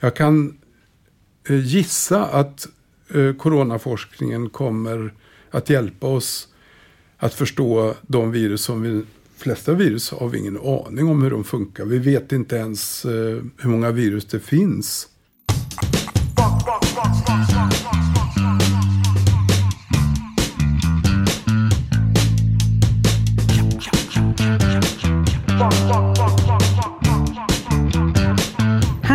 Jag kan eh, gissa att eh, coronaforskningen kommer att hjälpa oss att förstå de virus som vi flesta virus har vi ingen aning om hur de funkar. Vi vet inte ens eh, hur många virus det finns.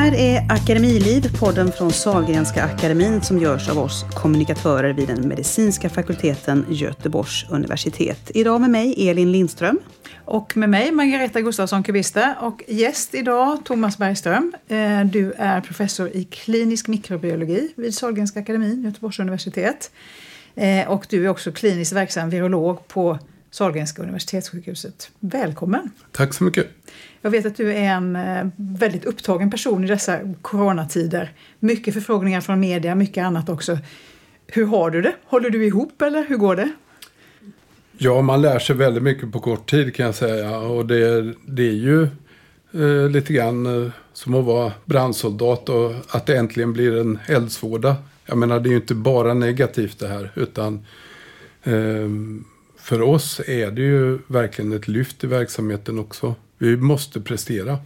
Här är Akademiliv, podden från Sahlgrenska akademin som görs av oss kommunikatörer vid den medicinska fakulteten Göteborgs universitet. Idag med mig Elin Lindström. Och med mig Margareta Gustafsson Kubista och gäst idag Thomas Bergström. Eh, du är professor i klinisk mikrobiologi vid Sahlgrenska akademin, Göteborgs universitet. Eh, och du är också kliniskt verksam virolog på Sahlgrenska universitetssjukhuset. Välkommen! Tack så mycket! Jag vet att du är en eh, väldigt upptagen person i dessa coronatider. Mycket förfrågningar från media, mycket annat också. Hur har du det? Håller du ihop eller hur går det? Ja, man lär sig väldigt mycket på kort tid kan jag säga. Och det, det är ju eh, lite grann eh, som att vara brandsoldat och att det äntligen blir en eldsvåda. Jag menar, det är ju inte bara negativt det här, utan eh, för oss är det ju verkligen ett lyft i verksamheten också. Vi måste prestera.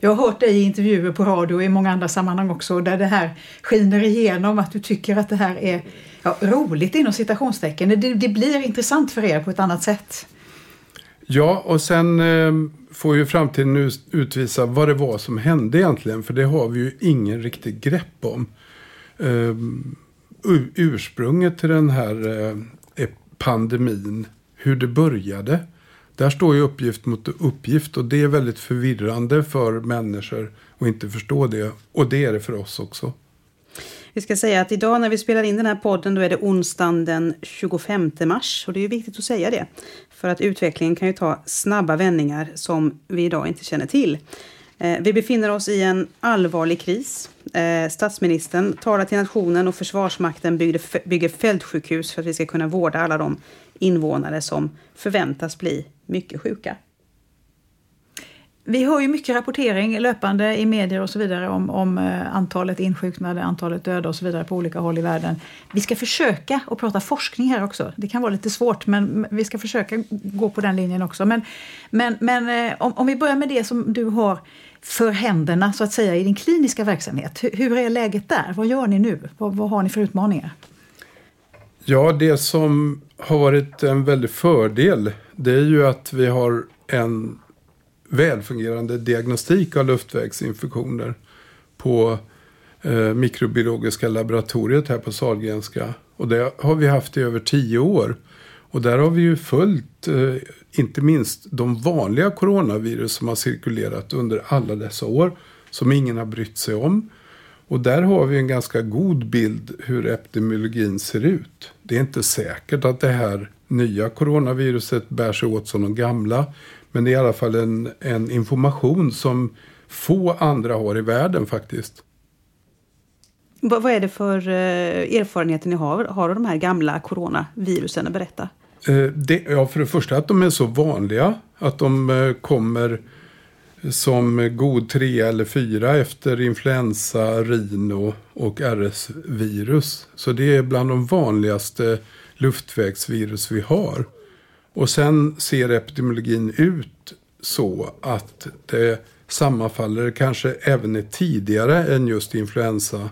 Jag har hört dig i intervjuer på radio och i många andra sammanhang också där det här skiner igenom att du tycker att det här är ja, roligt inom citationstecken. Det, det blir intressant för er på ett annat sätt. Ja, och sen eh, får ju framtiden utvisa vad det var som hände egentligen. För det har vi ju ingen riktigt grepp om. Eh, ursprunget till den här eh, pandemin, hur det började. Där står ju uppgift mot uppgift och det är väldigt förvirrande för människor att inte förstå det. Och det är det för oss också. Vi ska säga att idag när vi spelar in den här podden då är det onsdagen den 25 mars. Och det är ju viktigt att säga det. För att utvecklingen kan ju ta snabba vändningar som vi idag inte känner till. Eh, vi befinner oss i en allvarlig kris. Eh, statsministern talar till nationen och Försvarsmakten bygger fältsjukhus för att vi ska kunna vårda alla de invånare som förväntas bli mycket sjuka. Vi hör ju mycket rapportering löpande i medier och så vidare om, om eh, antalet insjuknade, antalet döda och så vidare på olika håll i världen. Vi ska försöka att prata forskning här också. Det kan vara lite svårt men vi ska försöka gå på den linjen också. Men, men, men om, om vi börjar med det som du har för händerna så att säga i din kliniska verksamhet. Hur, hur är läget där? Vad gör ni nu? Vad, vad har ni för utmaningar? Ja, det som har varit en väldig fördel det är ju att vi har en välfungerande diagnostik av luftvägsinfektioner på eh, mikrobiologiska laboratoriet här på Sahlgrenska. Och det har vi haft i över tio år. Och där har vi ju följt eh, inte minst de vanliga coronavirus som har cirkulerat under alla dessa år. Som ingen har brytt sig om. Och där har vi en ganska god bild hur epidemiologin ser ut. Det är inte säkert att det här nya coronaviruset bär sig åt som de gamla. Men det är i alla fall en, en information som få andra har i världen faktiskt. Vad är det för eh, erfarenheter ni har, har av de här gamla coronavirusen att berätta? Eh, det, ja, för det första att de är så vanliga. Att de eh, kommer som god tre eller fyra efter influensa, rino och RS-virus. Så det är bland de vanligaste luftvägsvirus vi har. Och sen ser epidemiologin ut så att det sammanfaller kanske även är tidigare än just influensa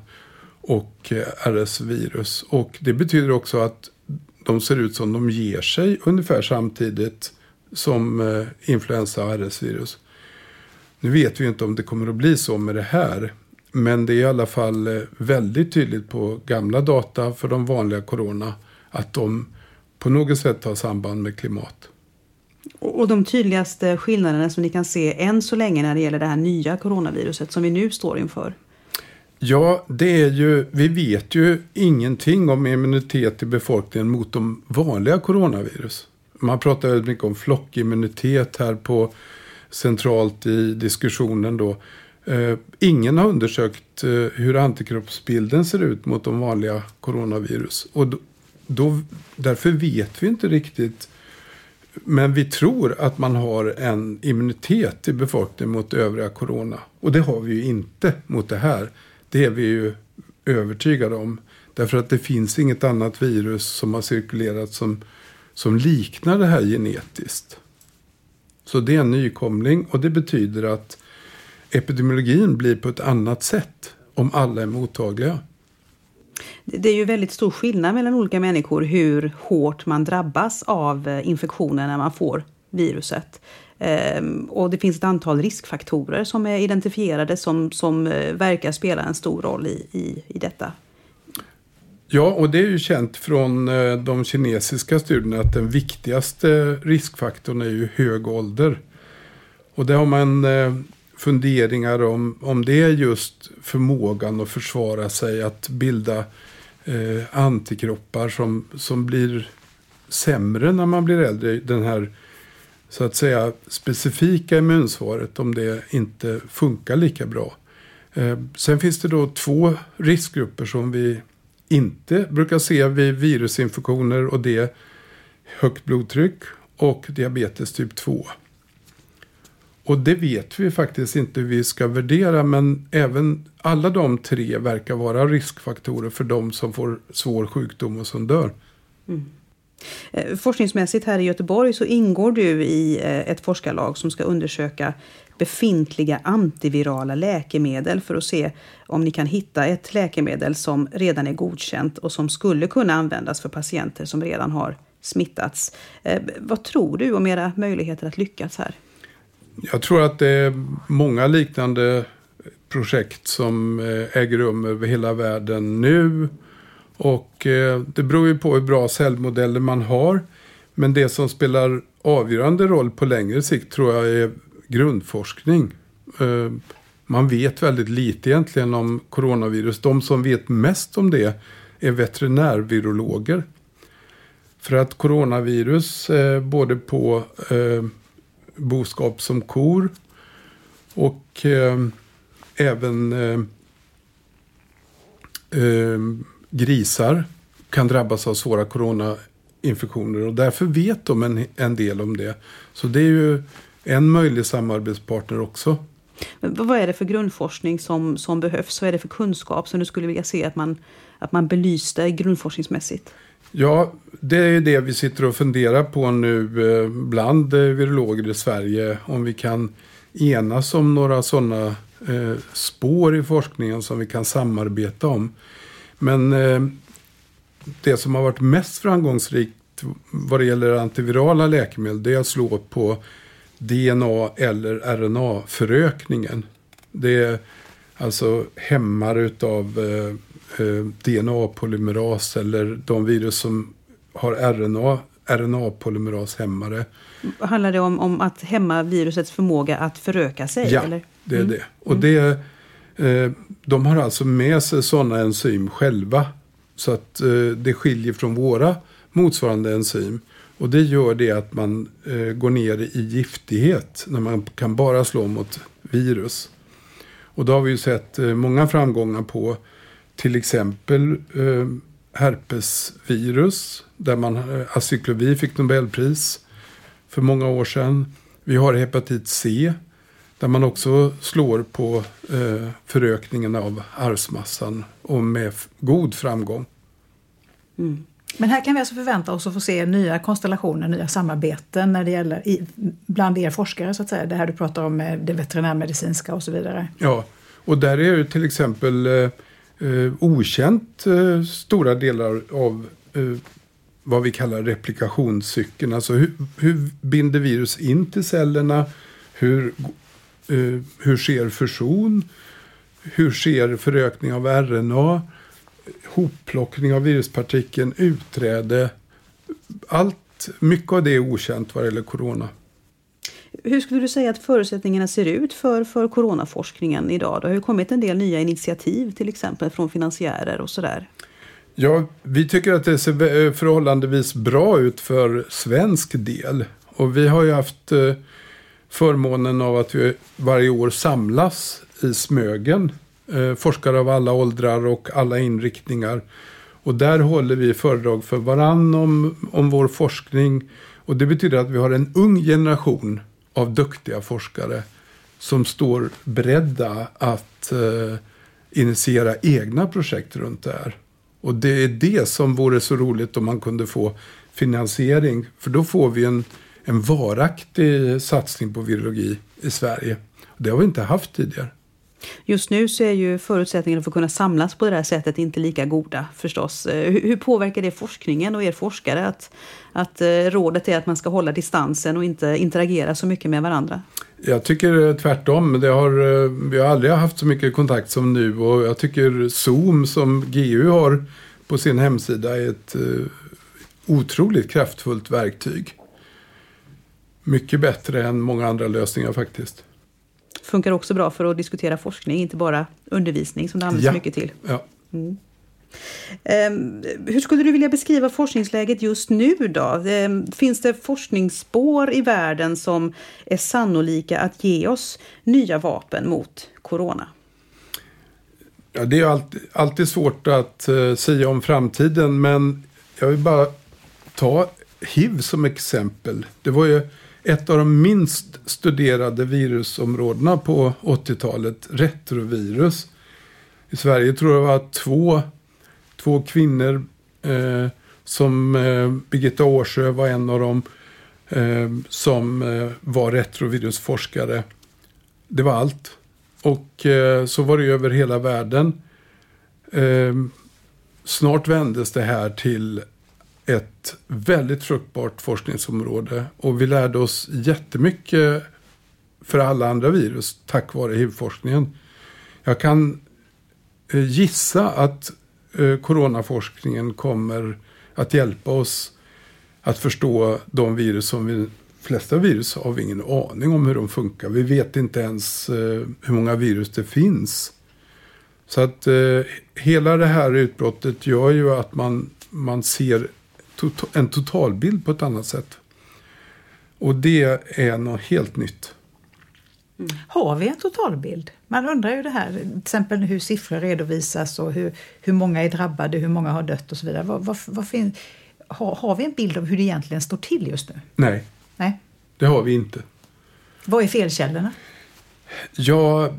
och eh, RS-virus. Och det betyder också att de ser ut som de ger sig ungefär samtidigt som eh, influensa och RS-virus. Nu vet vi inte om det kommer att bli så med det här. Men det är i alla fall eh, väldigt tydligt på gamla data för de vanliga corona att de på något sätt har samband med klimat. Och de tydligaste skillnaderna som ni kan se än så länge när det gäller det här nya coronaviruset som vi nu står inför? Ja, det är ju, vi vet ju ingenting om immunitet i befolkningen mot de vanliga coronavirus. Man pratar väldigt mycket om flockimmunitet här på centralt i diskussionen då. Eh, ingen har undersökt eh, hur antikroppsbilden ser ut mot de vanliga coronavirus. Och då, därför vet vi inte riktigt men vi tror att man har en immunitet i befolkningen mot övriga corona. Och det har vi ju inte mot det här. Det är vi ju övertygade om. Därför att det finns inget annat virus som har cirkulerat som, som liknar det här genetiskt. Så det är en nykomling och det betyder att epidemiologin blir på ett annat sätt om alla är mottagliga. Det är ju väldigt stor skillnad mellan olika människor hur hårt man drabbas av infektioner infektionen när man får viruset. Ehm, och det finns ett antal riskfaktorer som är identifierade som, som eh, verkar spela en stor roll i, i, i detta. Ja, och det är ju känt från eh, de kinesiska studierna att den viktigaste riskfaktorn är ju hög ålder. Och det har man eh, funderingar om, om det är just förmågan att försvara sig, att bilda eh, antikroppar som, som blir sämre när man blir äldre. Den här så att säga specifika immunsvaret om det inte funkar lika bra. Eh, sen finns det då två riskgrupper som vi inte brukar se vid virusinfektioner och det är högt blodtryck och diabetes typ 2. Och det vet vi faktiskt inte hur vi ska värdera men även alla de tre verkar vara riskfaktorer för de som får svår sjukdom och som dör. Mm. Eh, forskningsmässigt här i Göteborg så ingår du i eh, ett forskarlag som ska undersöka befintliga antivirala läkemedel för att se om ni kan hitta ett läkemedel som redan är godkänt och som skulle kunna användas för patienter som redan har smittats. Eh, vad tror du om era möjligheter att lyckas här? Jag tror att det är många liknande projekt som äger rum över hela världen nu. Och eh, det beror ju på hur bra cellmodeller man har. Men det som spelar avgörande roll på längre sikt tror jag är grundforskning. Eh, man vet väldigt lite egentligen om coronavirus. De som vet mest om det är veterinärvirologer. För att coronavirus eh, både på eh, boskap som kor. Och eh, även eh, eh, grisar kan drabbas av svåra coronainfektioner. Och därför vet de en, en del om det. Så det är ju en möjlig samarbetspartner också. Men vad är det för grundforskning som, som behövs? Vad är det för kunskap som du skulle vilja se att man, att man belyste grundforskningsmässigt? Ja, det är det vi sitter och funderar på nu eh, bland eh, virologer i Sverige. Om vi kan enas om några sådana eh, spår i forskningen som vi kan samarbeta om. Men det som har varit mest framgångsrikt vad det gäller antivirala läkemedel det är att slå på DNA eller RNA-förökningen. Det är alltså hämmare utav eh, DNA-polymeras eller de virus som har RNA, RNA-polymerashämmare. Handlar det om, om att hämma virusets förmåga att föröka sig? Ja, eller? det är mm. det. Och det, eh, Eh, de har alltså med sig sådana enzym själva. Så att eh, det skiljer från våra motsvarande enzym. Och det gör det att man eh, går ner i giftighet när man kan bara slå mot virus. Och då har vi ju sett många framgångar på till exempel herpesvirus där man, acyklovi fick Nobelpris för många år sedan. Vi har hepatit C där man också slår på eh, förökningen av arvsmassan och med god framgång. Mm. Men här kan vi alltså förvänta oss att få se nya konstellationer, nya samarbeten när det gäller i, bland er forskare så att säga. Det här du pratar om med det veterinärmedicinska och så vidare. Ja, och där är ju till exempel eh, eh, okänt eh, stora delar av eh, vad vi kallar replikationscykeln. Alltså hur, hur, binder virus in till cellerna? Hur, eh, hur sker fusion? Hur sker förökning av RNA? Hopplockning av viruspartikeln, utträde. Allt, mycket av det är okänt vad det gäller corona. Hur skulle du säga att förutsättningarna ser ut för, för coronaforskningen idag? Det har ju kommit en del nya initiativ till exempel från finansiärer och sådär. Ja, vi tycker att det ser förhållandevis bra ut för svensk del. Och vi har ju haft eh, förmånen av att vi varje år samlas i Smögen. Eh, forskare av alla åldrar och alla inriktningar. Och där håller vi föredrag för varann om, om vår forskning Och det betyder att vi har en ung generation av duktiga forskare som står beredda att eh, initiera egna projekt runt det här. Och det är det som vore så roligt om man kunde få finansiering. För då får vi en, en varaktig satsning på virologi i Sverige. Det har vi inte haft tidigare. Just nu så är ju förutsättningarna för att kunna samlas på det här sättet inte lika goda förstås. Eh, hur, påverkar det forskningen och er forskare att, att eh, rådet är att man ska hålla distansen och inte interagera så mycket med varandra? Jag tycker tvärtom. Det har, eh, vi har aldrig haft så mycket kontakt som nu och jag tycker Zoom som GU har på sin hemsida är ett otroligt kraftfullt verktyg. Mycket bättre än många andra lösningar faktiskt funkar också bra för att diskutera forskning, inte bara undervisning som det används ja. mycket till. Ja. Mm. Um, hur skulle du vilja beskriva forskningsläget just nu då? Um, finns det forskningsspår i världen som är sannolika att ge oss nya vapen mot corona? Ja, det är alltid, alltid svårt att uh, säga om framtiden, men jag vill bara ta hiv som exempel. Det var ju ett av de minst studerade virusområdena på 80-talet, retrovirus. I Sverige tror jag det var två, två kvinnor eh, som eh, Birgitta Årsjö var en av dem eh, som eh, var retrovirusforskare. Det var allt. Och eh, så var det över hela världen. Eh, snart vändes det här till ett väldigt fruktbart forskningsområde. Och vi lärde oss jättemycket för alla andra virus tack vare HIV-forskningen. Jag kan eh, gissa att eh, coronaforskningen kommer att hjälpa oss att förstå de virus som vi flesta virus har vi ingen aning om hur de funkar. Vi vet inte ens eh, hur många virus det finns. Så att hela det här utbrottet gör ju att man, man ser en totalbild på ett annat sätt. Och det är något helt nytt. Mm. Har vi en totalbild? Man undrar ju det här, till exempel hur siffror redovisas och hur, hur många är drabbade, hur många har dött och så vidare. Vad, vad, vad fin, har, har vi en bild av hur det egentligen står till just nu? Nej, Nej. det har vi inte. Vad är felkällorna? Ja,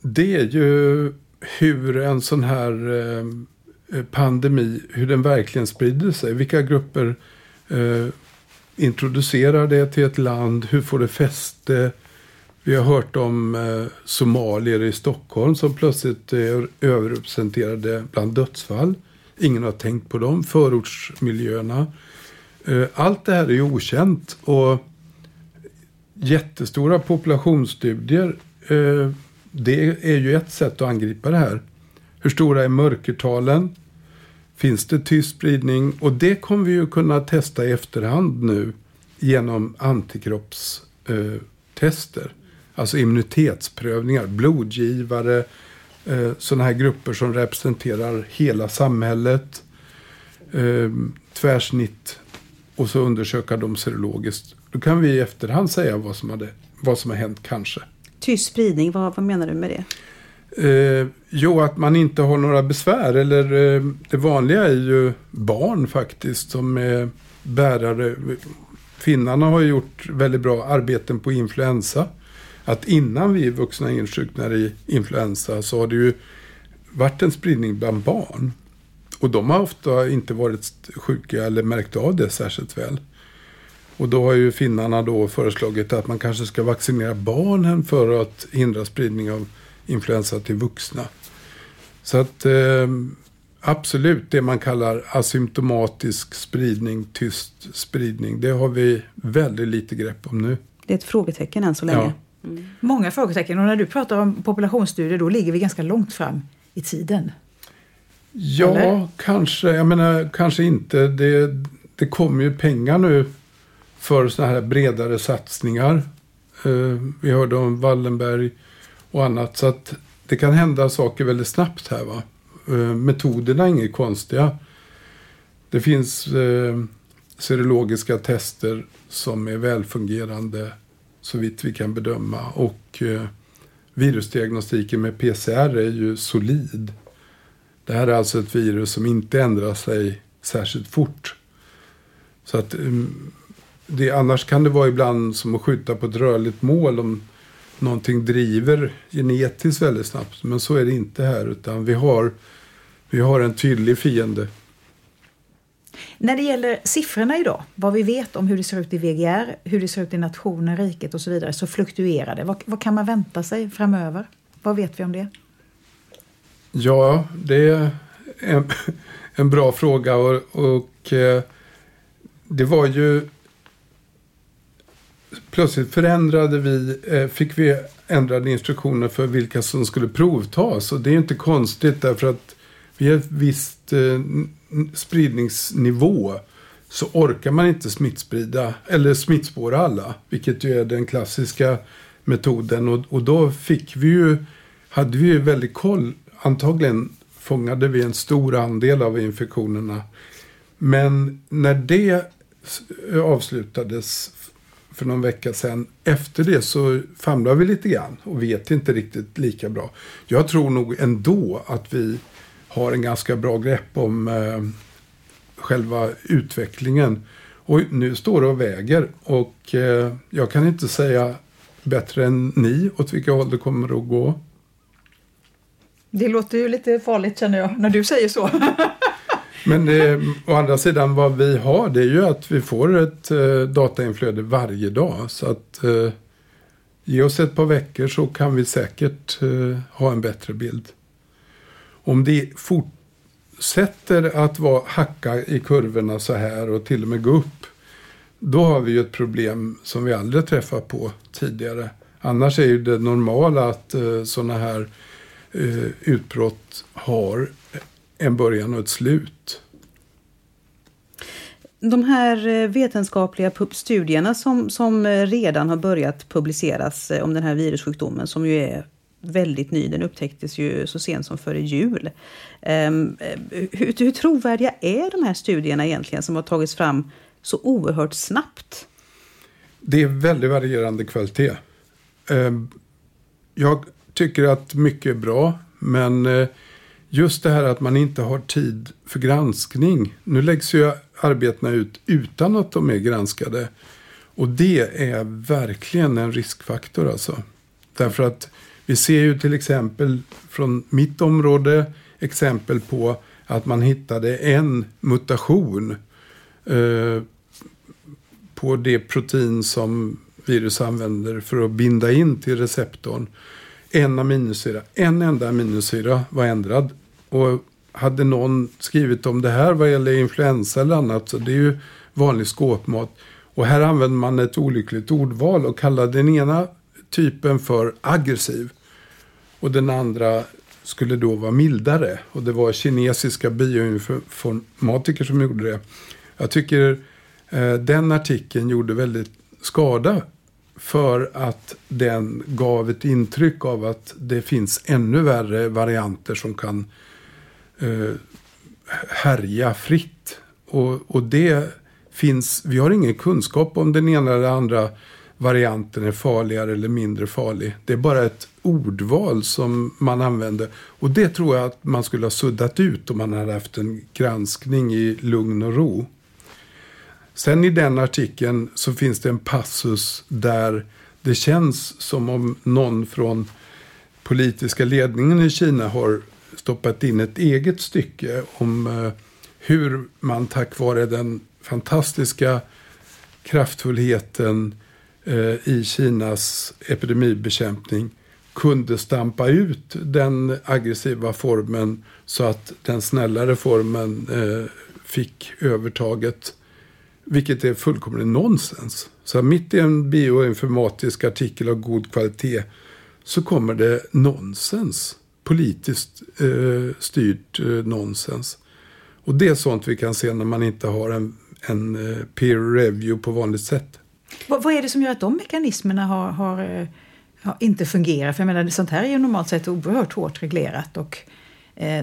det är ju hur en sån här eh, Eh, pandemi, hur den verkligen sprider sig. Vilka grupper eh, introducerar det till ett land? Hur får det fäste? Vi har hört om eh, somalier i Stockholm som plötsligt är överrepresenterade bland dödsfall. Ingen har tänkt på dem. Förortsmiljöerna. Eh, allt det här är ju okänt. Och jättestora populationsstudier. Eh, det är ju ett sätt att angripa det här. Hur stora är mörkertalen? Finns det tyst spridning? Och det kommer vi ju kunna testa i efterhand nu genom antikroppstester. Alltså immunitetsprövningar, blodgivare, eh, sådana här grupper som representerar hela samhället. Eh, tvärsnitt och så undersöka dem serologiskt. Då kan vi i efterhand säga vad som, hade, vad som har hänt kanske. Tyst spridning, vad, vad menar du med det? Eh, jo, att man inte har några besvär. Eller eh, det vanliga är ju barn faktiskt som är bärare. Finnarna har gjort väldigt bra arbeten på influensa. Att innan vi vuxna insjuknar i influensa så har det ju varit en spridning bland barn. Och de har ofta inte varit sjuka eller märkt av det särskilt väl. Och då har ju finnarna då föreslagit att man kanske ska vaccinera barnen för att hindra spridning av influensa till vuxna. Så att eh, absolut det man kallar asymptomatisk spridning, tyst spridning, det har vi väldigt lite grepp om nu. Det är ett frågetecken än så länge. Ja. Mm. Många frågetecken och när du pratar om populationsstudier då ligger vi ganska långt fram i tiden. Ja, Eller? kanske. Jag menar, kanske inte. Det, det kommer ju pengar nu för sådana här bredare satsningar. Uh, vi hörde om Wallenberg och annat. Så att det kan hända saker väldigt snabbt här. Va? Eh, metoderna är inget konstiga. Det finns eh, serologiska tester som är välfungerande så vitt vi kan bedöma. Och eh, virusdiagnostiken med PCR är ju solid. Det här är alltså ett virus som inte ändrar sig särskilt fort. Så att mm, det, annars kan det vara ibland som att skjuta på ett rörligt mål om någonting driver genetiskt väldigt snabbt. Men så är det inte här utan vi har, vi har en tydlig fiende. När det gäller siffrorna idag, vad vi vet om hur det ser ut i VGR, hur det ser ut i nationen, riket och så vidare, så fluktuerar det. Vad, vad kan man vänta sig framöver? Vad vet vi om det? Ja, det är en, en bra fråga och, och eh, det var ju plötsligt förändrade vi, eh, fick vi ändrade instruktioner för vilka som skulle provtas. Och det är inte konstigt därför att vid ett visst eh, spridningsnivå så orkar man inte smittsprida eller smittspåra alla. Vilket ju är den klassiska metoden. Och, och då fick vi ju, hade vi ju väldigt koll. Antagligen fångade vi en stor andel av infektionerna. Men när det eh, avslutades för någon vecka sedan. Efter det så famlar vi lite grann och vet inte riktigt lika bra. Jag tror nog ändå att vi har en ganska bra grepp om eh, själva utvecklingen. Och nu står det och väger och eh, jag kan inte säga bättre än ni åt vilka håll det kommer att gå. Det låter ju lite farligt känner jag, när du säger så. Men eh, å andra sidan vad vi har det är ju att vi får ett eh, datainflöde varje dag. Så att eh, ge oss ett par veckor så kan vi säkert eh, ha en bättre bild. Om det fortsätter att vara hacka i kurvorna så här och till och med gå upp. Då har vi ju ett problem som vi aldrig träffat på tidigare. Annars är ju det normala att eh, sådana här eh, utbrott har en början och ett slut. De här eh, vetenskapliga studierna som, som eh, redan har börjat publiceras eh, om den här virussjukdomen som ju är väldigt ny. Den upptäcktes ju så sent som före jul. Um, hur, hur trovärdiga är de här studierna egentligen som har tagits fram så oerhört snabbt? Det är väldigt varierande kvalitet. Um, jag tycker att mycket är bra, men just det här att man inte har tid för granskning. Nu läggs ju arbetena ut utan att de är granskade. Och det är verkligen en riskfaktor alltså. Därför att vi ser ju till exempel från mitt område exempel på att man hittade en mutation eh, på det protein som virus använder för att binda in till receptorn. En aminosyra, en enda aminosyra var ändrad och hade någon skrivit om det här vad gäller influensa eller annat så det är ju vanlig skåpmat. Och här använder man ett olyckligt ordval och kallar den ena typen för aggressiv. Och den andra skulle då vara mildare. Och det var kinesiska bioinformatiker som gjorde det. Jag tycker eh, den artikeln gjorde väldigt skada. För att den gav ett intryck av att det finns ännu värre varianter som kan eh, härja fritt. Och, och det finns, vi har ingen kunskap om den ena eller andra varianten är farligare eller mindre farlig. Det är bara ett ordval som man använder. Och det tror jag att man skulle ha suddat ut om man hade haft en granskning i lugn och ro. Sen i den artikeln så finns det en passus där det känns som om någon från politiska ledningen i Kina har stoppat in ett eget stycke om eh, hur man tack vare den fantastiska kraftfullheten eh, i Kinas epidemibekämpning kunde stampa ut den aggressiva formen så att den snällare formen eh, fick övertaget. Vilket är fullkomligt nonsens. Så mitt i en bioinformatisk artikel av god kvalitet så kommer det nonsens politiskt eh, styrt eh, nonsens. Och det är sånt vi kan se när man inte har en, en eh, peer review på vanligt sätt. Vad, vad, är det som gör att de mekanismerna har, har, eh, har inte fungerar? För jag menar, sånt här är ju normalt sett oerhört hårt reglerat. Och Eh,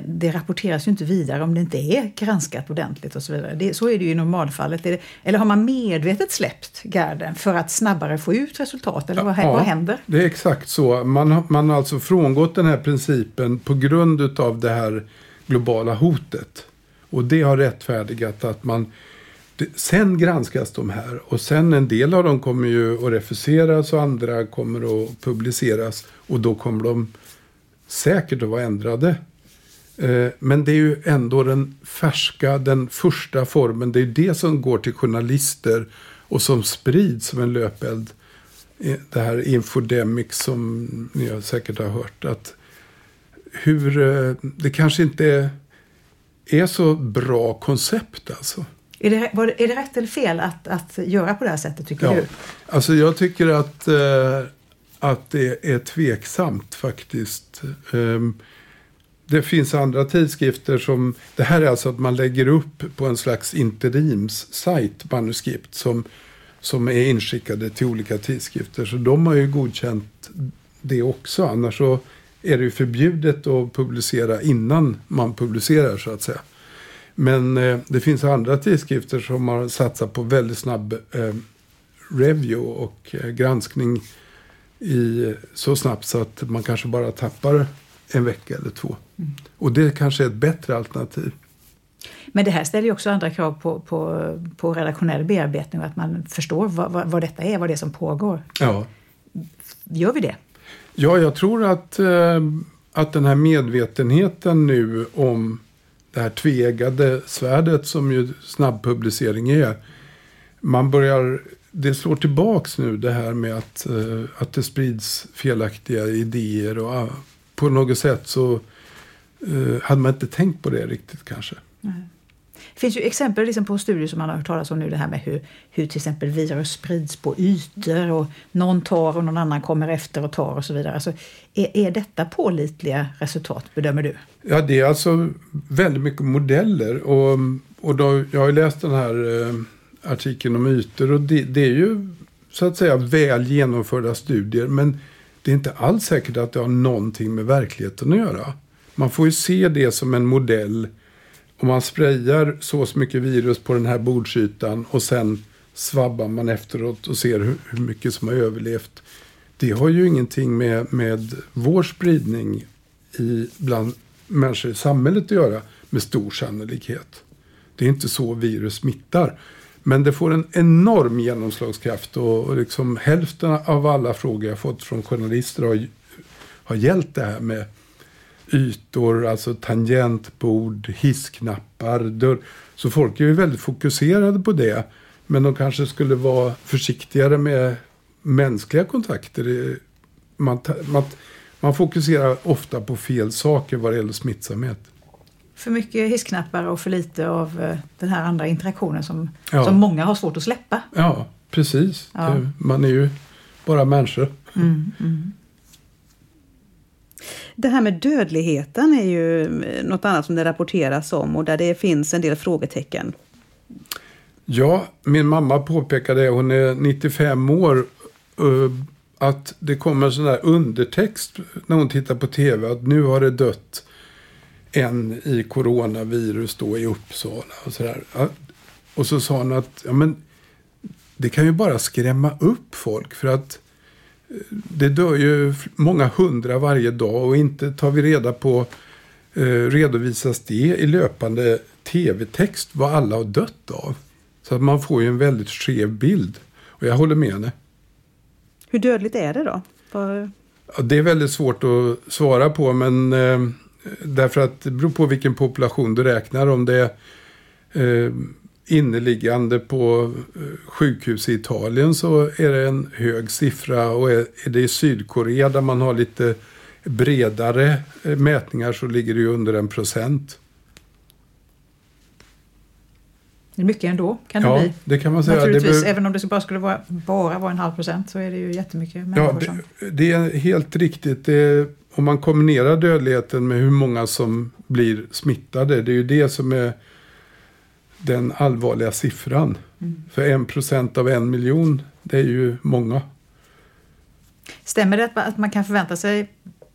det rapporteras ju inte vidare om det inte är granskat ordentligt och så vidare. Det, så är det ju i normalfallet. Det, eller har man medvetet släppt garden för att snabbare få ut resultat? Eller vad, ja, vad händer? Det är exakt så. Man, har, man har alltså frångått den här principen på grund av det här globala hotet. Och det har rättfärdigat att man sen granskas de här och sen en del av dem kommer ju att refuseras och andra kommer att publiceras. Och då kommer de säkert att vara ändrade. Eh, men det är ju ändå den färska, den första formen. Det är det som går till journalister och som sprids som en löpeld. Det här infodemic som ni säkert har hört. Att hur, eh, det kanske inte är så bra koncept alltså. Är det, är det rätt eller fel att, att göra på det här sättet tycker ja. du? Alltså jag tycker att, eh, att det är tveksamt faktiskt. Det finns andra tidskrifter som, det här är alltså att man lägger upp på en slags interimssajt manuskript som, som är inskickade till olika tidskrifter. Så de har ju godkänt det också. Annars så är det ju förbjudet att publicera innan man publicerar så att säga. Men eh, det finns andra tidskrifter som har satsat på väldigt snabb eh, review och eh, granskning i, så snabbt så att man kanske bara tappar en vecka eller två. Mm. Och det kanske är ett bättre alternativ. Men det här ställer ju också andra krav på, på, på redaktionell bearbetning och att man förstår vad, vad, vad, detta är, vad det är som pågår. Ja. Gör vi det? Ja, jag tror att, eh, att den här medvetenheten nu om det här tvegade svärdet som ju snabbpublicering är. Man börjar, det slår tillbaks nu det här med att, eh, att det sprids felaktiga idéer och på något sätt så eh, hade man inte tänkt på det riktigt kanske. Nej. Det finns ju exempel liksom på studier som man har hört talas om nu, det här med hur, hur till exempel virus sprids på ytor och någon tar och någon annan kommer efter och tar och så vidare. Alltså, är, är detta pålitliga resultat bedömer du? Ja, det är alltså väldigt mycket modeller och, och då, jag har ju läst den här eh, artikeln om ytor och det, det är ju så att säga väl genomförda studier men det är inte alls säkert att det har någonting med verkligheten att göra. Man får ju se det som en modell om man sprayar så mycket virus på den här bordsytan och sen svabbar man efteråt och ser hur, hur mycket som har överlevt. Det har ju ingenting med, med vår spridning i, bland människor i samhället att göra med stor sannolikhet. Det är inte så virus smittar. Men det får en enorm genomslagskraft och, och liksom hälften av alla frågor jag fått från journalister har, har gällt det här med ytor, alltså tangentbord, hissknappar, dörr. Så folk är ju väldigt fokuserade på det. Men de kanske skulle vara försiktigare med mänskliga kontakter. Man, man, man fokuserar ofta på fel saker vad det gäller smittsamhet. För mycket hissknappar och för lite av eh, den här andra interaktionen som, ja. som många har svårt att släppa. Ja, precis. Ja. Man är ju bara människor. Mm, mm. Det här med dödligheten är ju eh, något annat som det rapporteras om och där det finns en del frågetecken. Ja, min mamma påpekade, hon är 95 år, eh, att det kommer sån där undertext när hon tittar på tv att nu har det dött en i coronavirus då i Uppsala och sådär. Och så sa hon att ja, men, det kan ju bara skrämma upp folk för att det dör ju många hundra varje dag och inte tar vi reda på eh, redovisas det i löpande tv-text vad alla har dött av. Så att man får ju en väldigt skev bild. Och jag håller med henne. Hur dödligt är det då? För... Ja, det är väldigt svårt att svara på men eh, därför att det beror på vilken population du räknar. Om det är eh, inneliggande på eh, sjukhus i Italien så är det en hög siffra och är, det i Sydkorea där man har lite bredare eh, mätningar så ligger det ju under en procent. Det är mycket ändå kan det ja, bli. det kan man säga. Naturligtvis, även om det bara skulle vara, bara vara en halv procent så är det ju jättemycket människor ja, det, det är helt riktigt. Det, om man kombinerar dödligheten med hur många som blir smittade, det är ju det som är den allvarliga siffran. Mm. För en procent av en miljon, det är ju många. Stämmer det att man kan förvänta sig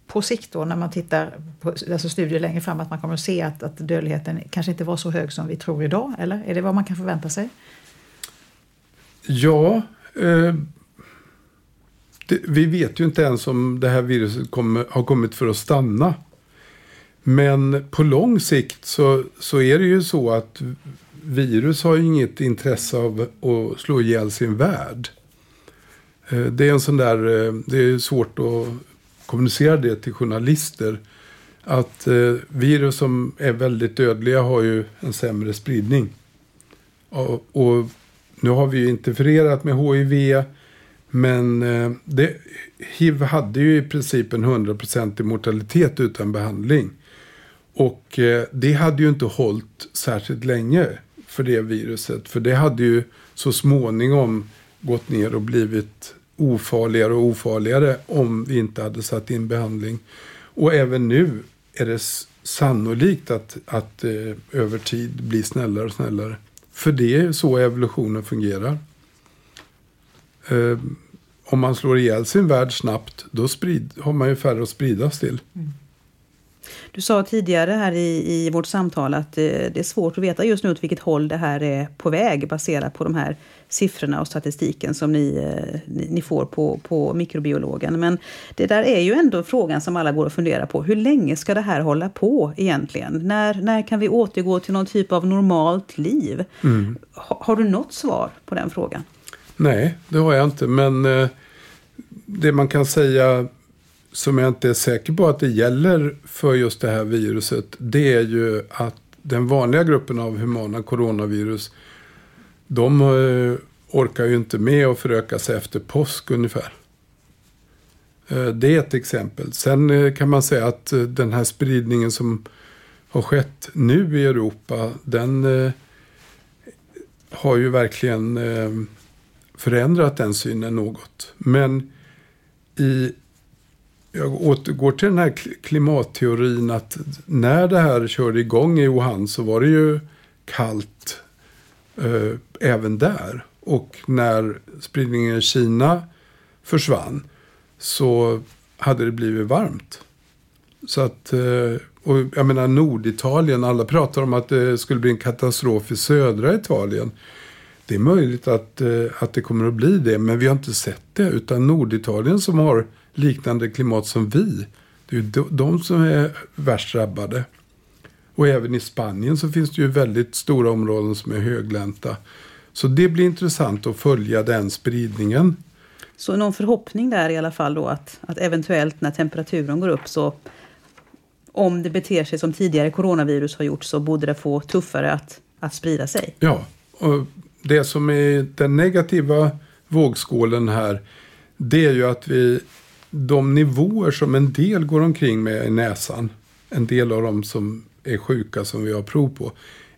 på sikt då när man tittar på alltså studier längre fram att man kommer att se att, att dödligheten kanske inte var så hög som vi tror idag? Eller är det vad man kan förvänta sig? Ja, eh, det, vi vet ju inte ens om det här viruset kommer, har kommit för att stanna. Men på lång sikt så, så är det ju så att virus har ju inget intresse av att slå ihjäl sin värld. Eh, det är en sån där, eh, det är svårt att kommunicera det till journalister. Att eh, virus som är väldigt dödliga har ju en sämre spridning. Och, och nu har vi ju interfererat med HIV. Men eh, det, HIV hade ju i princip en 100% mortalitet utan behandling. Och eh, det hade ju inte hållit särskilt länge för det viruset. För det hade ju så småningom gått ner och blivit ofarligare och ofarligare om vi inte hade satt in behandling. Och även nu är det sannolikt att, att eh, över tid bli snällare och snällare. För det är så evolutionen fungerar. Eh, om man slår ihjäl sin värld snabbt, då sprid, har man ju färre att spridas till. Mm. Du sa tidigare här i, i vårt samtal att det, eh, det är svårt att veta just nu åt vilket håll det här är på väg baserat på de här siffrorna och statistiken som ni, eh, ni, ni, får på, på mikrobiologen. Men det där är ju ändå frågan som alla går och funderar på. Hur länge ska det här hålla på egentligen? När, när kan vi återgå till någon typ av normalt liv? Mm. Ha, har du något svar på den frågan? Nej, det har jag inte. Men eh, det man kan säga som jag inte är säker på att det gäller för just det här viruset. Det är ju att den vanliga gruppen av humana coronavirus. De eh, orkar ju inte med att föröka sig efter påsk ungefär. Eh, det är ett exempel. Sen eh, kan man säga att eh, den här spridningen som har skett nu i Europa. Den eh, har ju verkligen förändrat den synen något. Men i jag återgår till den här klimatteorin att när det här körde igång i Wuhan så var det ju kallt eh, även där. Och när spridningen i Kina försvann så hade det blivit varmt. Så att, eh, och jag menar Norditalien, alla pratar om att det skulle bli en katastrof i södra Italien. Det är möjligt att, eh, att det kommer att bli det, men vi har inte sett det. Utan Norditalien som har liknande klimat som vi. Det är de som är värst drabbade. Och även i Spanien så finns det ju väldigt stora områden som är höglänta. Så det blir intressant att följa den spridningen. Så någon förhoppning där i alla fall då att, att eventuellt när temperaturen går upp så om det beter sig som tidigare coronavirus har gjort så borde det få tuffare att, att sprida sig. Ja, och det som är den negativa vågskålen här det är ju att vi de nivåer som en del går omkring med i näsan, en del av dem som är sjuka som vi har prov på,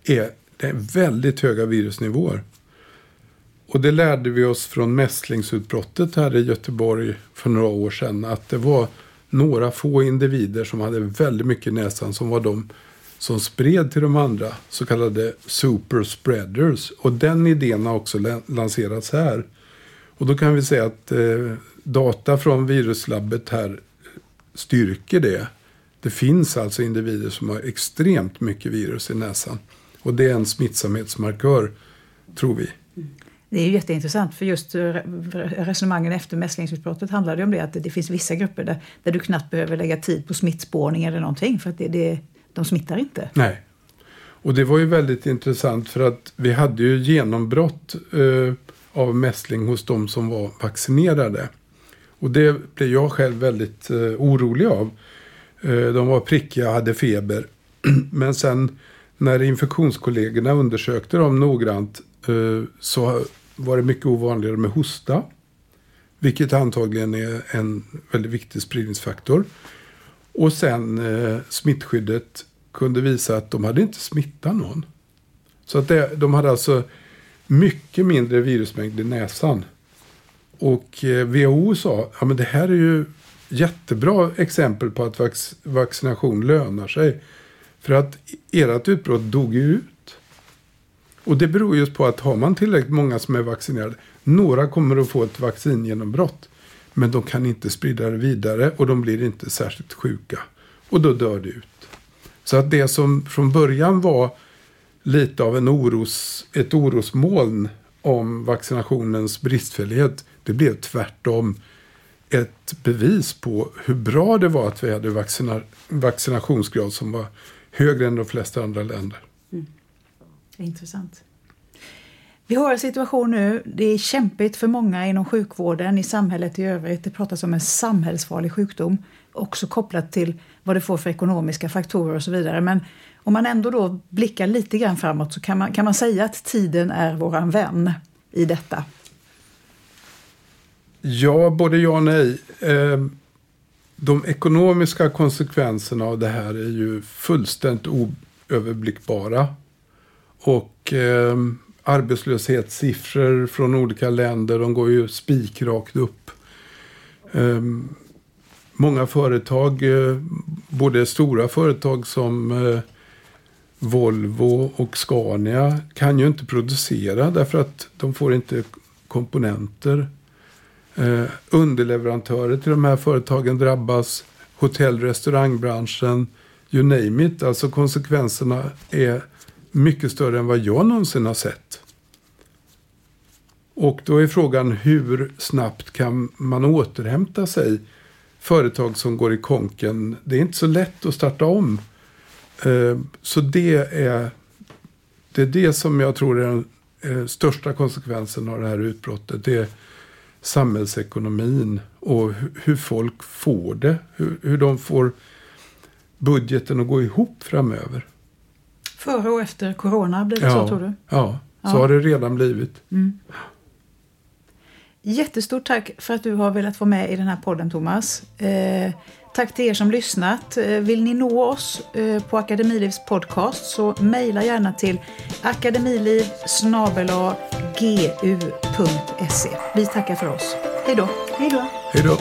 är, det är väldigt höga virusnivåer. Och det lärde vi oss från mässlingsutbrottet här i Göteborg för några år sedan. Att det var några få individer som hade väldigt mycket i näsan som var de som spred till de andra. Så kallade super spreaders. Och den idén har också lanserats här. Och då kan vi säga att eh, data från viruslabbet här styrker det. Det finns alltså individer som har extremt mycket virus i näsan. Och det är en smittsamhetsmarkör, tror vi. Det är ju jätteintressant, för just resonemangen efter mässlingsutbrottet handlade om det att det finns vissa grupper där, där du knappt behöver lägga tid på smittspårning eller någonting, för att det, det, de smittar inte. Nej. Och det var ju väldigt intressant för att vi hade ju genombrott eh, av mässling hos de som var vaccinerade. Och det blev jag själv väldigt eh, orolig av. Eh, de var prickiga och hade feber. Men sen när infektionskollegorna undersökte dem noggrant eh, så var det mycket ovanligare med hosta. Vilket antagligen är en väldigt viktig spridningsfaktor. Och sen eh, smittskyddet kunde visa att de hade inte smittat någon. Så att det, de hade alltså mycket mindre virusmängd i näsan. Och eh, WHO sa, ja men det här är ju jättebra exempel på att vac vaccination lönar sig. För att ert utbrott dog ju ut. Och det beror just på att har man tillräckligt många som är vaccinerade, några kommer att få ett vaccingenombrott. Men de kan inte sprida det vidare och de blir inte särskilt sjuka. Och då dör det ut. Så att det som från början var lite av en oros, ett orosmoln om vaccinationens bristfällighet det blev tvärtom ett bevis på hur bra det var att vi hade vaccina vaccinationsgrad som var högre än de flesta andra länder. Mm. Intressant. Vi har en situation nu, det är kämpigt för många inom sjukvården, i samhället i övrigt. Det pratas om en samhällsfarlig sjukdom, också kopplat till vad det får för ekonomiska faktorer och så vidare. Men om man ändå då blickar lite grann framåt så kan man, kan man säga att tiden är våran vän i detta. Ja, både ja och nej. Ehm, de ekonomiska konsekvenserna av det här är ju fullständigt oöverblickbara. Och ehm, arbetslöshetssiffror från olika länder, de går ju spikrakt upp. Eh, många företag, eh, både stora företag som eh, Volvo och Scania kan ju inte producera därför att de får inte komponenter. Eh, underleverantörer till de här företagen drabbas. Hotell restaurangbranschen, you name it. Alltså konsekvenserna är mycket större än vad jag någonsin har sett. Och då är frågan hur snabbt kan man återhämta sig? Företag som går i konken, det är inte så lätt att starta om. Eh, så det är, det är det som jag tror är den eh, största konsekvensen av det här utbrottet. Det är samhällsekonomin och hur folk får det. Hur, hur de får budgeten att gå ihop framöver. Före och efter corona, blir det ja, så tror du? Ja, så Ja. har det redan blivit. Mm. Jättestort tack för att du har velat vara med i den här podden Thomas. Eh, tack till er som lyssnat. Eh, vill ni nå oss eh, på Akademilivs podcast så mejla gärna till akademiliv gu.se. Vi tackar för oss. Hej då! Hej då! Hej då!